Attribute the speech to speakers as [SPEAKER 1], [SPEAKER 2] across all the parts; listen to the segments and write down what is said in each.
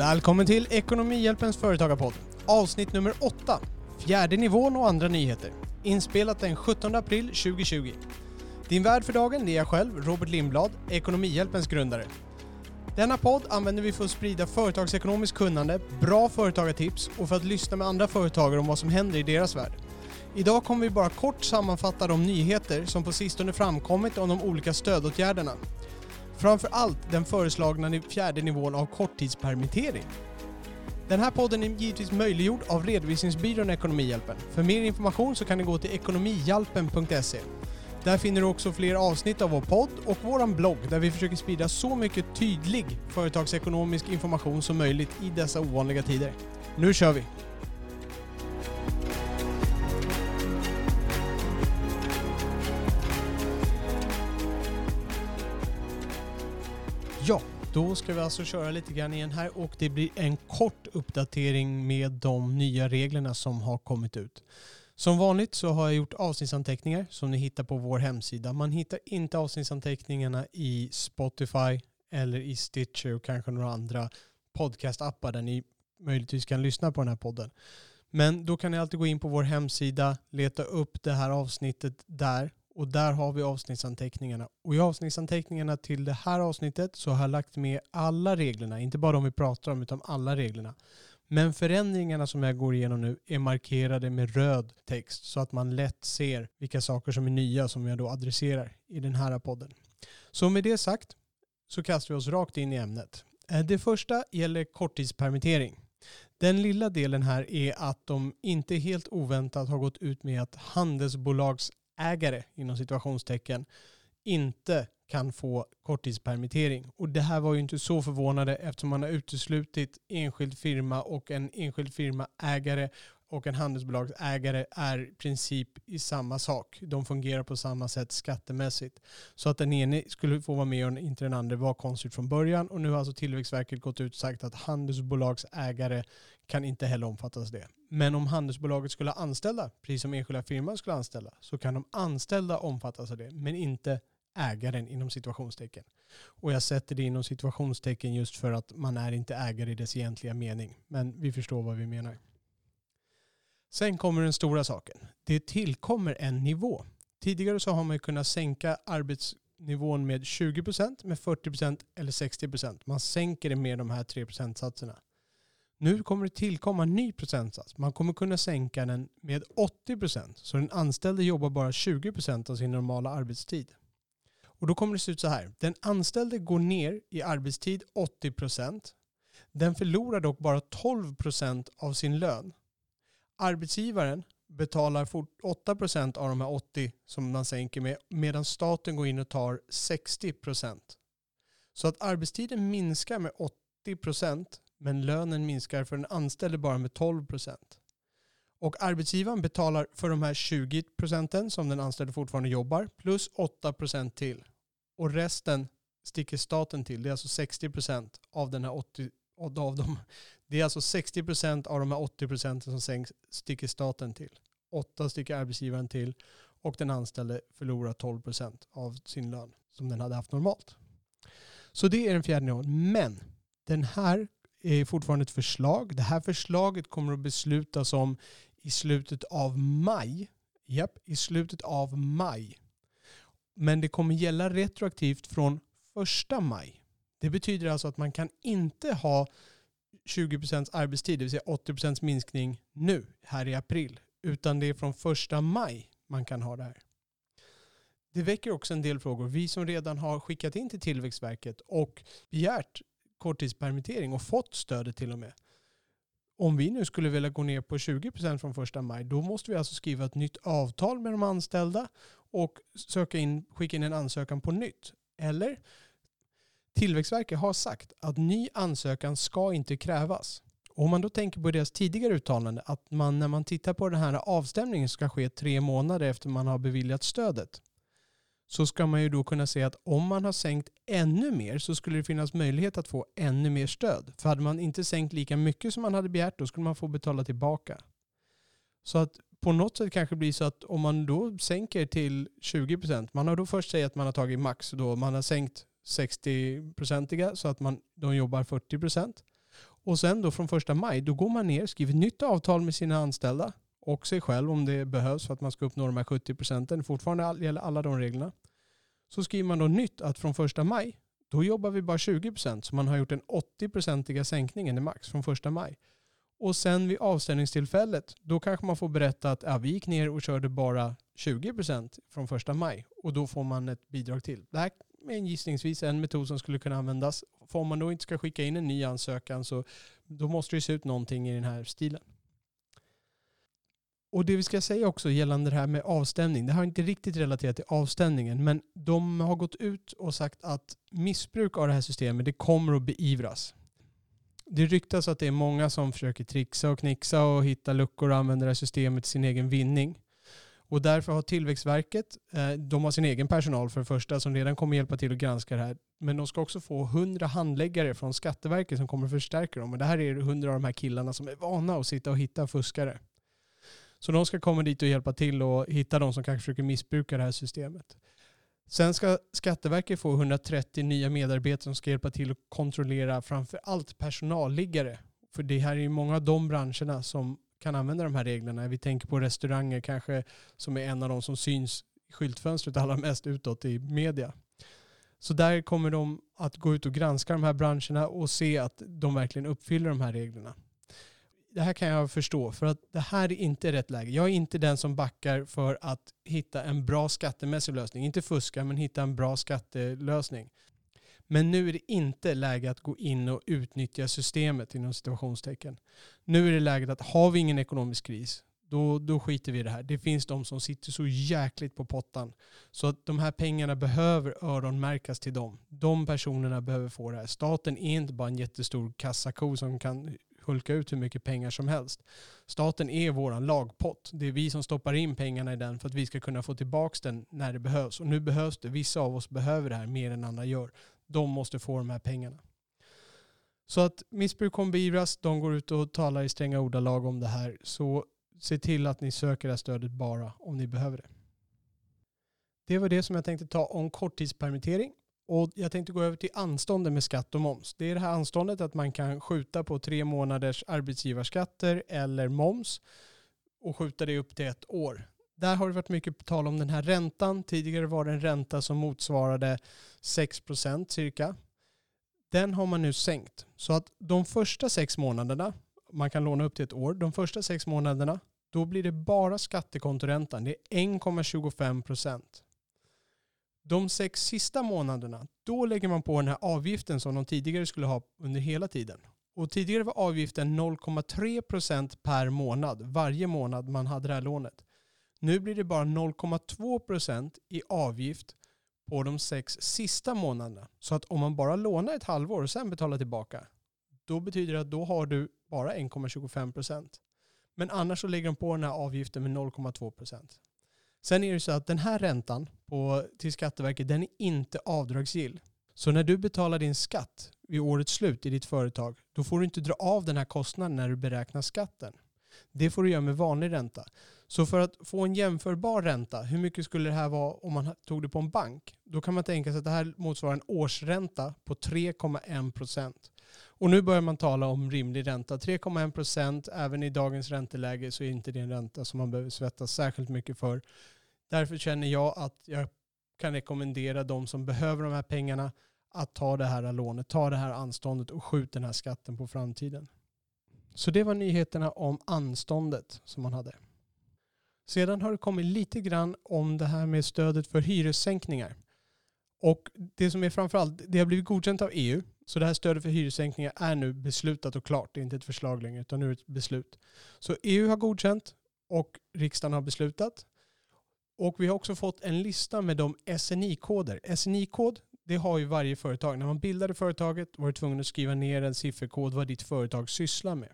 [SPEAKER 1] Välkommen till Ekonomihjälpens företagarpodd. Avsnitt nummer 8. Fjärde nivån och andra nyheter. Inspelat den 17 april 2020. Din värd för dagen är jag själv, Robert Lindblad, Ekonomihjälpens grundare. Denna podd använder vi för att sprida företagsekonomiskt kunnande, bra företagartips och för att lyssna med andra företagare om vad som händer i deras värld. Idag kommer vi bara kort sammanfatta de nyheter som på sistone framkommit om de olika stödåtgärderna. Framför allt den föreslagna fjärde nivån av korttidspermittering. Den här podden är givetvis möjliggjord av redovisningsbyrån Ekonomihjälpen. För mer information så kan ni gå till ekonomihjälpen.se. Där finner du också fler avsnitt av vår podd och vår blogg där vi försöker sprida så mycket tydlig företagsekonomisk information som möjligt i dessa ovanliga tider. Nu kör vi! Ja, då ska vi alltså köra lite grann igen här och det blir en kort uppdatering med de nya reglerna som har kommit ut. Som vanligt så har jag gjort avsnittsanteckningar som ni hittar på vår hemsida. Man hittar inte avsnittsanteckningarna i Spotify eller i Stitcher och kanske några andra podcastappar där ni möjligtvis kan lyssna på den här podden. Men då kan ni alltid gå in på vår hemsida, leta upp det här avsnittet där och där har vi avsnittsanteckningarna. Och i avsnittsanteckningarna till det här avsnittet så har jag lagt med alla reglerna, inte bara de vi pratar om utan alla reglerna. Men förändringarna som jag går igenom nu är markerade med röd text så att man lätt ser vilka saker som är nya som jag då adresserar i den här podden. Så med det sagt så kastar vi oss rakt in i ämnet. Eh, det första gäller korttidspermittering. Den lilla delen här är att de inte helt oväntat har gått ut med att handelsbolags ägare inom situationstecken inte kan få korttidspermittering. Och det här var ju inte så förvånande eftersom man har uteslutit enskild firma och en enskild firmaägare och en handelsbolagsägare är i princip i samma sak. De fungerar på samma sätt skattemässigt. Så att den ene skulle få vara med och inte den andra var konstigt från början. Och nu har alltså Tillväxtverket gått ut och sagt att handelsbolagsägare kan inte heller omfattas av det. Men om handelsbolaget skulle anställa, precis som enskilda firman skulle anställa, så kan de anställda omfattas av det, men inte ägaren inom situationstecken. Och jag sätter det inom situationstecken just för att man är inte ägare i dess egentliga mening. Men vi förstår vad vi menar. Sen kommer den stora saken. Det tillkommer en nivå. Tidigare så har man kunnat sänka arbetsnivån med 20%, med 40% eller 60%. Man sänker det med de här tre procentsatserna. Nu kommer det tillkomma en ny procentsats. Man kommer kunna sänka den med 80%. Så den anställde jobbar bara 20% av sin normala arbetstid. Och då kommer det se ut så här. Den anställde går ner i arbetstid 80%. Den förlorar dock bara 12% av sin lön. Arbetsgivaren betalar 8% av de här 80 som man sänker med medan staten går in och tar 60%. Så att arbetstiden minskar med 80% men lönen minskar för den anställde bara med 12%. Och arbetsgivaren betalar för de här 20 procenten som den anställde fortfarande jobbar plus 8 procent till. Och resten sticker staten till. Det är alltså 60 procent av den här 80 av de det är alltså 60 procent av de här 80 procenten som sticker staten till. 8 sticker arbetsgivaren till och den anställde förlorar 12 procent av sin lön som den hade haft normalt. Så det är den fjärde nivån. Men den här är fortfarande ett förslag. Det här förslaget kommer att beslutas om i slutet av maj. Japp, i slutet av maj. Men det kommer gälla retroaktivt från första maj. Det betyder alltså att man kan inte ha 20% arbetstid, det vill säga 80% minskning nu, här i april. Utan det är från första maj man kan ha det här. Det väcker också en del frågor. Vi som redan har skickat in till Tillväxtverket och begärt korttidspermittering och fått stödet till och med. Om vi nu skulle vilja gå ner på 20% från första maj, då måste vi alltså skriva ett nytt avtal med de anställda och söka in, skicka in en ansökan på nytt. Eller? Tillväxtverket har sagt att ny ansökan ska inte krävas. Och om man då tänker på deras tidigare uttalande att man när man tittar på den här avstämningen ska ske tre månader efter man har beviljat stödet så ska man ju då kunna se att om man har sänkt ännu mer så skulle det finnas möjlighet att få ännu mer stöd. För hade man inte sänkt lika mycket som man hade begärt då skulle man få betala tillbaka. Så att på något sätt kanske blir så att om man då sänker till 20%, man har då först sagt att man har tagit max då, man har sänkt 60-procentiga så att man, de jobbar 40 procent. Och sen då från första maj, då går man ner, skriver ett nytt avtal med sina anställda och sig själv om det behövs för att man ska uppnå de här 70 procenten. Fortfarande gäller alla de reglerna. Så skriver man då nytt att från första maj, då jobbar vi bara 20 procent. Så man har gjort den 80-procentiga sänkningen i max från första maj. Och sen vid avställningstillfället, då kanske man får berätta att ja, vi gick ner och körde bara 20 procent från första maj. Och då får man ett bidrag till. Det här är gissningsvis en metod som skulle kunna användas. För om man då inte ska skicka in en ny ansökan så då måste det se ut någonting i den här stilen. Och det vi ska säga också gällande det här med avstämning, det har inte riktigt relaterat till avstämningen, men de har gått ut och sagt att missbruk av det här systemet, det kommer att beivras. Det ryktas att det är många som försöker trixa och knixa och hitta luckor och använda det här systemet till sin egen vinning. Och därför har Tillväxtverket, eh, de har sin egen personal för det första som redan kommer hjälpa till att granska det här. Men de ska också få 100 handläggare från Skatteverket som kommer förstärka dem. Och det här är 100 av de här killarna som är vana att sitta och hitta fuskare. Så de ska komma dit och hjälpa till och hitta de som kanske försöker missbruka det här systemet. Sen ska Skatteverket få 130 nya medarbetare som ska hjälpa till att kontrollera framför allt personalliggare. För det här är ju många av de branscherna som kan använda de här reglerna. Vi tänker på restauranger kanske som är en av de som syns i skyltfönstret allra mest utåt i media. Så där kommer de att gå ut och granska de här branscherna och se att de verkligen uppfyller de här reglerna det här kan jag förstå, för att det här är inte rätt läge. Jag är inte den som backar för att hitta en bra skattemässig lösning. Inte fuska, men hitta en bra skattelösning. Men nu är det inte läge att gå in och utnyttja systemet inom situationstecken. Nu är det läget att har vi ingen ekonomisk kris, då, då skiter vi i det här. Det finns de som sitter så jäkligt på pottan. Så att de här pengarna behöver öronmärkas till dem. De personerna behöver få det här. Staten är inte bara en jättestor kassako som kan hulka ut hur mycket pengar som helst. Staten är vår lagpott. Det är vi som stoppar in pengarna i den för att vi ska kunna få tillbaka den när det behövs. Och nu behövs det. Vissa av oss behöver det här mer än andra gör. De måste få de här pengarna. Så att missbruk kommer beivras. De går ut och talar i stränga ordalag om det här. Så se till att ni söker det här stödet bara om ni behöver det. Det var det som jag tänkte ta om korttidspermittering. Och jag tänkte gå över till anstånden med skatt och moms. Det är det här anståndet att man kan skjuta på tre månaders arbetsgivarskatter eller moms och skjuta det upp till ett år. Där har det varit mycket tal om den här räntan. Tidigare var det en ränta som motsvarade 6% cirka. Den har man nu sänkt. Så att de första sex månaderna, man kan låna upp till ett år, de första sex månaderna, då blir det bara skattekontoräntan. Det är 1,25 procent. De sex sista månaderna, då lägger man på den här avgiften som de tidigare skulle ha under hela tiden. Och tidigare var avgiften 0,3 procent per månad, varje månad man hade det här lånet. Nu blir det bara 0,2% i avgift på de sex sista månaderna. Så att om man bara lånar ett halvår och sen betalar tillbaka, då betyder det att då har du bara 1,25%. Men annars så lägger de på den här avgiften med 0,2%. Sen är det så att den här räntan på, till Skatteverket, den är inte avdragsgill. Så när du betalar din skatt vid årets slut i ditt företag, då får du inte dra av den här kostnaden när du beräknar skatten. Det får du göra med vanlig ränta. Så för att få en jämförbar ränta, hur mycket skulle det här vara om man tog det på en bank? Då kan man tänka sig att det här motsvarar en årsränta på 3,1 procent. Och nu börjar man tala om rimlig ränta. 3,1 procent, även i dagens ränteläge så är inte det en ränta som man behöver svettas särskilt mycket för. Därför känner jag att jag kan rekommendera de som behöver de här pengarna att ta det här lånet, ta det här anståndet och skjuta den här skatten på framtiden. Så det var nyheterna om anståndet som man hade. Sedan har det kommit lite grann om det här med stödet för hyressänkningar. Och det som är framförallt, det har blivit godkänt av EU. Så det här stödet för hyressänkningar är nu beslutat och klart. Det är inte ett förslag längre utan nu är det ett beslut. Så EU har godkänt och riksdagen har beslutat. Och vi har också fått en lista med de SNI-koder. SNI-kod, det har ju varje företag. När man bildade företaget var du tvungen att skriva ner en sifferkod vad ditt företag sysslar med.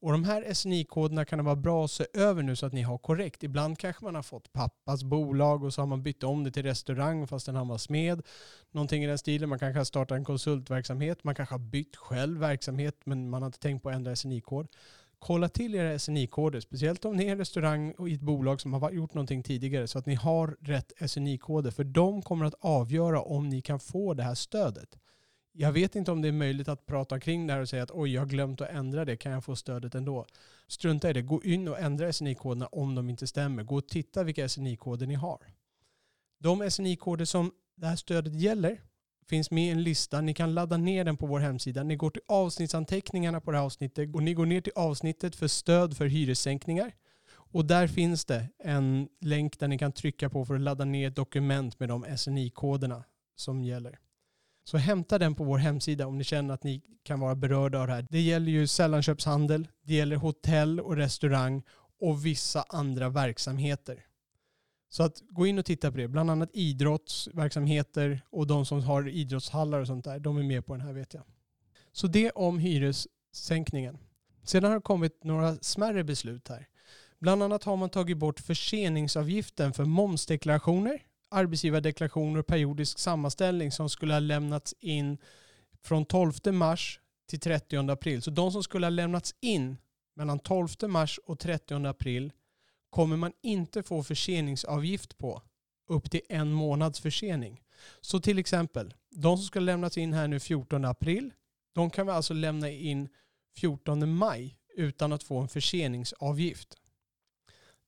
[SPEAKER 1] Och de här SNI-koderna kan det vara bra att se över nu så att ni har korrekt. Ibland kanske man har fått pappas bolag och så har man bytt om det till restaurang fastän han var smed. Någonting i den stilen. Man kanske har startat en konsultverksamhet. Man kanske har bytt själv verksamhet men man har inte tänkt på att ändra SNI-kod. Kolla till era SNI-koder, speciellt om ni är en restaurang och i ett bolag som har gjort någonting tidigare så att ni har rätt SNI-koder. För de kommer att avgöra om ni kan få det här stödet jag vet inte om det är möjligt att prata kring det här och säga att oj, jag har glömt att ändra det, kan jag få stödet ändå? Strunta i det, gå in och ändra SNI-koderna om de inte stämmer. Gå och titta vilka SNI-koder ni har. De SNI-koder som det här stödet gäller finns med i en lista. Ni kan ladda ner den på vår hemsida. Ni går till avsnittsanteckningarna på det här avsnittet och ni går ner till avsnittet för stöd för hyressänkningar. Och där finns det en länk där ni kan trycka på för att ladda ner ett dokument med de SNI-koderna som gäller. Så hämta den på vår hemsida om ni känner att ni kan vara berörda av det här. Det gäller ju sällanköpshandel, det gäller hotell och restaurang och vissa andra verksamheter. Så att gå in och titta på det. Bland annat idrottsverksamheter och de som har idrottshallar och sånt där. De är med på den här vet jag. Så det om hyressänkningen. Sedan har det kommit några smärre beslut här. Bland annat har man tagit bort förseningsavgiften för momsdeklarationer, arbetsgivardeklarationer och periodisk sammanställning som skulle ha lämnats in från 12 mars till 30 april. Så de som skulle ha lämnats in mellan 12 mars och 30 april kommer man inte få förseningsavgift på upp till en månads försening. Så till exempel, de som ska lämnas in här nu 14 april, de kan vi alltså lämna in 14 maj utan att få en förseningsavgift.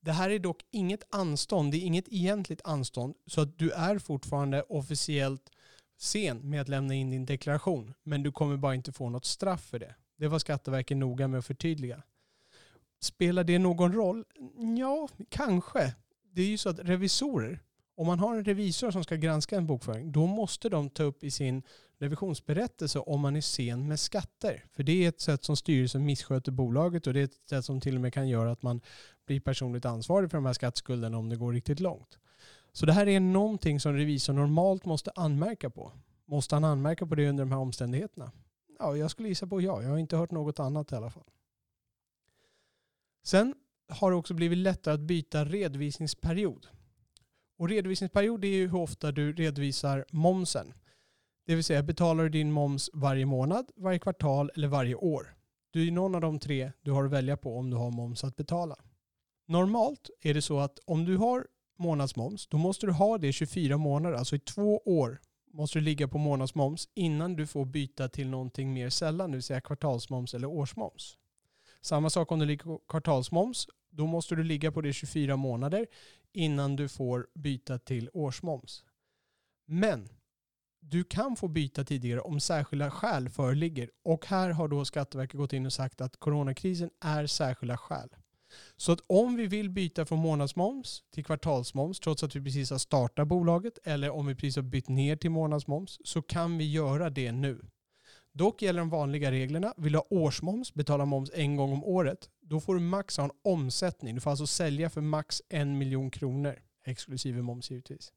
[SPEAKER 1] Det här är dock inget anstånd, det är inget egentligt anstånd, så att du är fortfarande officiellt sen med att lämna in din deklaration, men du kommer bara inte få något straff för det. Det var Skatteverket noga med att förtydliga. Spelar det någon roll? Ja, kanske. Det är ju så att revisorer, om man har en revisor som ska granska en bokföring, då måste de ta upp i sin revisionsberättelse om man är sen med skatter. För det är ett sätt som styrelsen missköter bolaget och det är ett sätt som till och med kan göra att man blir personligt ansvarig för de här skattskulderna om det går riktigt långt. Så det här är någonting som revisorn normalt måste anmärka på. Måste han anmärka på det under de här omständigheterna? Ja, jag skulle gissa på ja. Jag har inte hört något annat i alla fall. Sen har det också blivit lättare att byta redovisningsperiod. Och redovisningsperiod är ju hur ofta du redovisar momsen. Det vill säga betalar du din moms varje månad, varje kvartal eller varje år. Du är någon av de tre du har att välja på om du har moms att betala. Normalt är det så att om du har månadsmoms, då måste du ha det 24 månader, alltså i två år måste du ligga på månadsmoms innan du får byta till någonting mer sällan, det vill säga kvartalsmoms eller årsmoms. Samma sak om du ligger på kvartalsmoms. Då måste du ligga på det 24 månader innan du får byta till årsmoms. Men du kan få byta tidigare om särskilda skäl föreligger. Och här har då Skatteverket gått in och sagt att coronakrisen är särskilda skäl. Så att om vi vill byta från månadsmoms till kvartalsmoms trots att vi precis har startat bolaget eller om vi precis har bytt ner till månadsmoms så kan vi göra det nu. Dock gäller de vanliga reglerna. Vill du ha årsmoms, betala moms en gång om året, då får du max ha en omsättning. Du får alltså sälja för max en miljon kronor, exklusive moms givetvis.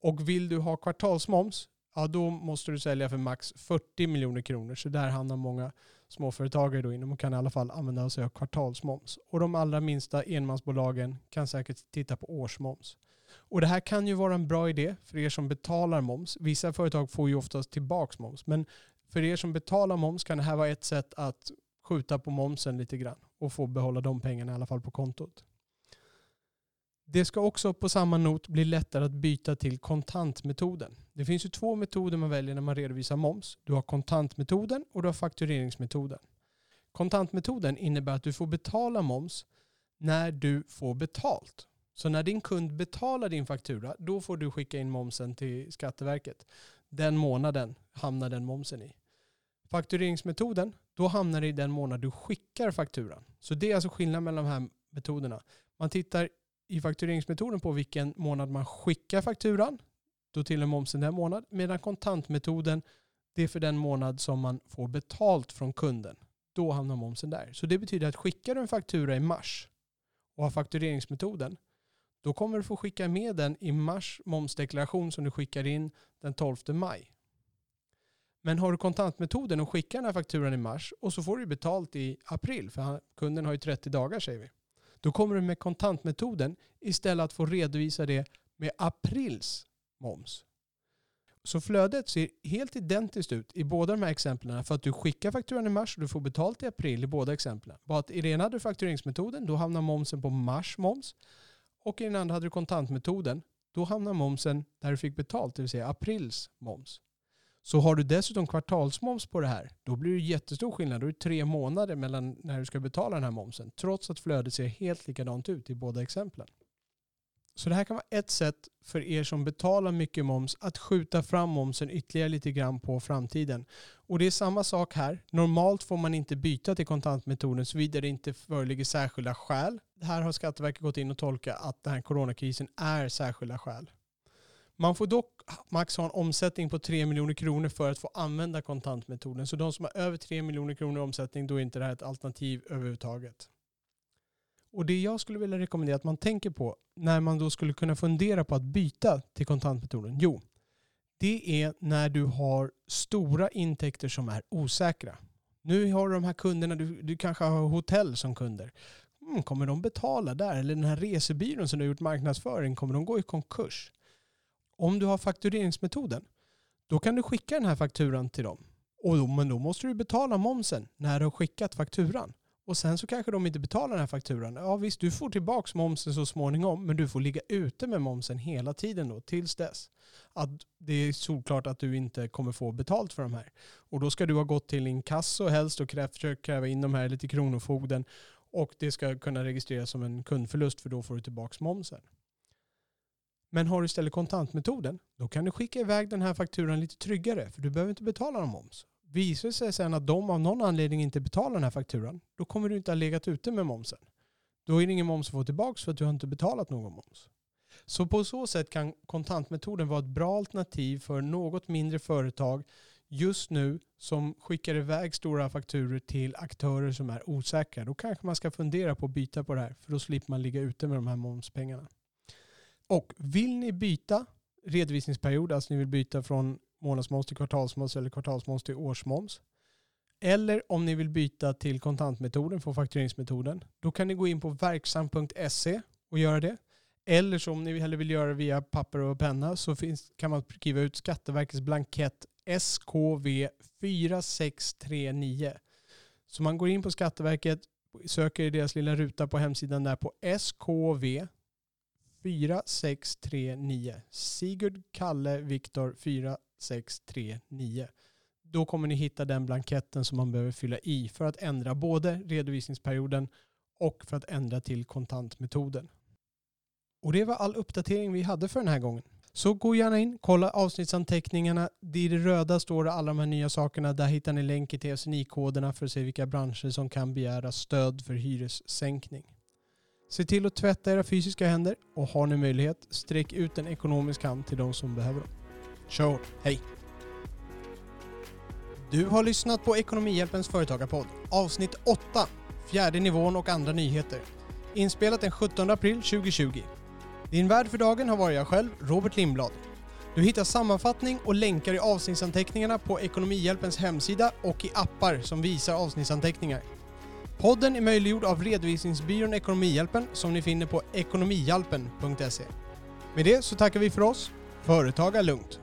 [SPEAKER 1] Och vill du ha kvartalsmoms, ja då måste du sälja för max 40 miljoner kronor. Så där hamnar många småföretagare då inom och kan i alla fall använda sig av kvartalsmoms. Och de allra minsta enmansbolagen kan säkert titta på årsmoms. Och det här kan ju vara en bra idé för er som betalar moms. Vissa företag får ju oftast tillbaka moms, men för er som betalar moms kan det här vara ett sätt att skjuta på momsen lite grann och få behålla de pengarna i alla fall på kontot. Det ska också på samma not bli lättare att byta till kontantmetoden. Det finns ju två metoder man väljer när man redovisar moms. Du har kontantmetoden och du har faktureringsmetoden. Kontantmetoden innebär att du får betala moms när du får betalt. Så när din kund betalar din faktura, då får du skicka in momsen till Skatteverket. Den månaden hamnar den momsen i. Faktureringsmetoden, då hamnar det i den månad du skickar fakturan. Så det är alltså skillnad mellan de här metoderna. Man tittar i faktureringsmetoden på vilken månad man skickar fakturan. Då tillhör momsen den månad. Medan kontantmetoden, det är för den månad som man får betalt från kunden. Då hamnar momsen där. Så det betyder att skickar du en faktura i mars och har faktureringsmetoden, då kommer du få skicka med den i mars momsdeklaration som du skickar in den 12 maj. Men har du kontantmetoden och skickar den här fakturan i mars och så får du betalt i april, för kunden har ju 30 dagar säger vi. Då kommer du med kontantmetoden istället att få redovisa det med aprils moms. Så flödet ser helt identiskt ut i båda de här exemplen för att du skickar fakturan i mars och du får betalt i april i båda exemplen. Bara att i det ena hade du faktureringsmetoden, då hamnar momsen på mars moms. Och i den andra hade du kontantmetoden, då hamnar momsen där du fick betalt, det vill säga aprils moms. Så har du dessutom kvartalsmoms på det här, då blir det jättestor skillnad. Då är det tre månader mellan när du ska betala den här momsen. Trots att flödet ser helt likadant ut i båda exemplen. Så det här kan vara ett sätt för er som betalar mycket moms att skjuta fram momsen ytterligare lite grann på framtiden. Och det är samma sak här. Normalt får man inte byta till kontantmetoden såvida det inte föreligger särskilda skäl. Här har Skatteverket gått in och tolkat att den här coronakrisen är särskilda skäl. Man får dock max ha en omsättning på 3 miljoner kronor för att få använda kontantmetoden. Så de som har över 3 miljoner kronor i omsättning, då är inte det här ett alternativ överhuvudtaget. Och det jag skulle vilja rekommendera att man tänker på när man då skulle kunna fundera på att byta till kontantmetoden. Jo, det är när du har stora intäkter som är osäkra. Nu har du de här kunderna, du, du kanske har hotell som kunder. Mm, kommer de betala där? Eller den här resebyrån som du har gjort marknadsföring, kommer de gå i konkurs? Om du har faktureringsmetoden, då kan du skicka den här fakturan till dem. Och då, men då måste du betala momsen när du har skickat fakturan. Och sen så kanske de inte betalar den här fakturan. Ja visst, du får tillbaka momsen så småningom, men du får ligga ute med momsen hela tiden då, tills dess. Att det är solklart att du inte kommer få betalt för de här. Och då ska du ha gått till inkasso helst och försökt kräva in de här lite kronofogden. Och det ska kunna registreras som en kundförlust för då får du tillbaka momsen. Men har du istället kontantmetoden, då kan du skicka iväg den här fakturan lite tryggare, för du behöver inte betala någon moms. Visar det sig sen att de av någon anledning inte betalar den här fakturan, då kommer du inte ha legat ute med momsen. Då är det ingen moms att få tillbaka för att du har inte betalat någon moms. Så på så sätt kan kontantmetoden vara ett bra alternativ för något mindre företag just nu som skickar iväg stora fakturer till aktörer som är osäkra. Då kanske man ska fundera på att byta på det här för då slipper man ligga ute med de här momspengarna. Och vill ni byta redovisningsperiod, alltså ni vill byta från månadsmoms till kvartalsmoms eller kvartalsmoms till årsmoms. Eller om ni vill byta till kontantmetoden från faktureringsmetoden. Då kan ni gå in på verksam.se och göra det. Eller så om ni hellre vill göra det via papper och penna så finns, kan man skriva ut Skatteverkets blankett SKV 4639. Så man går in på Skatteverket, söker i deras lilla ruta på hemsidan där på SKV 4639. Sigurd Kalle Viktor 4639. Då kommer ni hitta den blanketten som man behöver fylla i för att ändra både redovisningsperioden och för att ändra till kontantmetoden. Och det var all uppdatering vi hade för den här gången. Så gå gärna in, kolla avsnittsanteckningarna. I det röda står det alla de här nya sakerna. Där hittar ni länken till SNI-koderna för att se vilka branscher som kan begära stöd för hyressänkning. Se till att tvätta era fysiska händer och har ni möjlighet, sträck ut en ekonomisk hand till de som behöver dem. Kör Hej! Du har lyssnat på Ekonomihjälpens företagarpodd, avsnitt 8, fjärde nivån och andra nyheter. Inspelat den 17 april 2020. Din värd för dagen har varit jag själv, Robert Lindblad. Du hittar sammanfattning och länkar i avsnittsanteckningarna på Ekonomihjälpens hemsida och i appar som visar avsnittsanteckningar. Podden är möjliggjord av redovisningsbyrån Ekonomihjälpen som ni finner på ekonomihjälpen.se. Med det så tackar vi för oss. Företaga lugnt!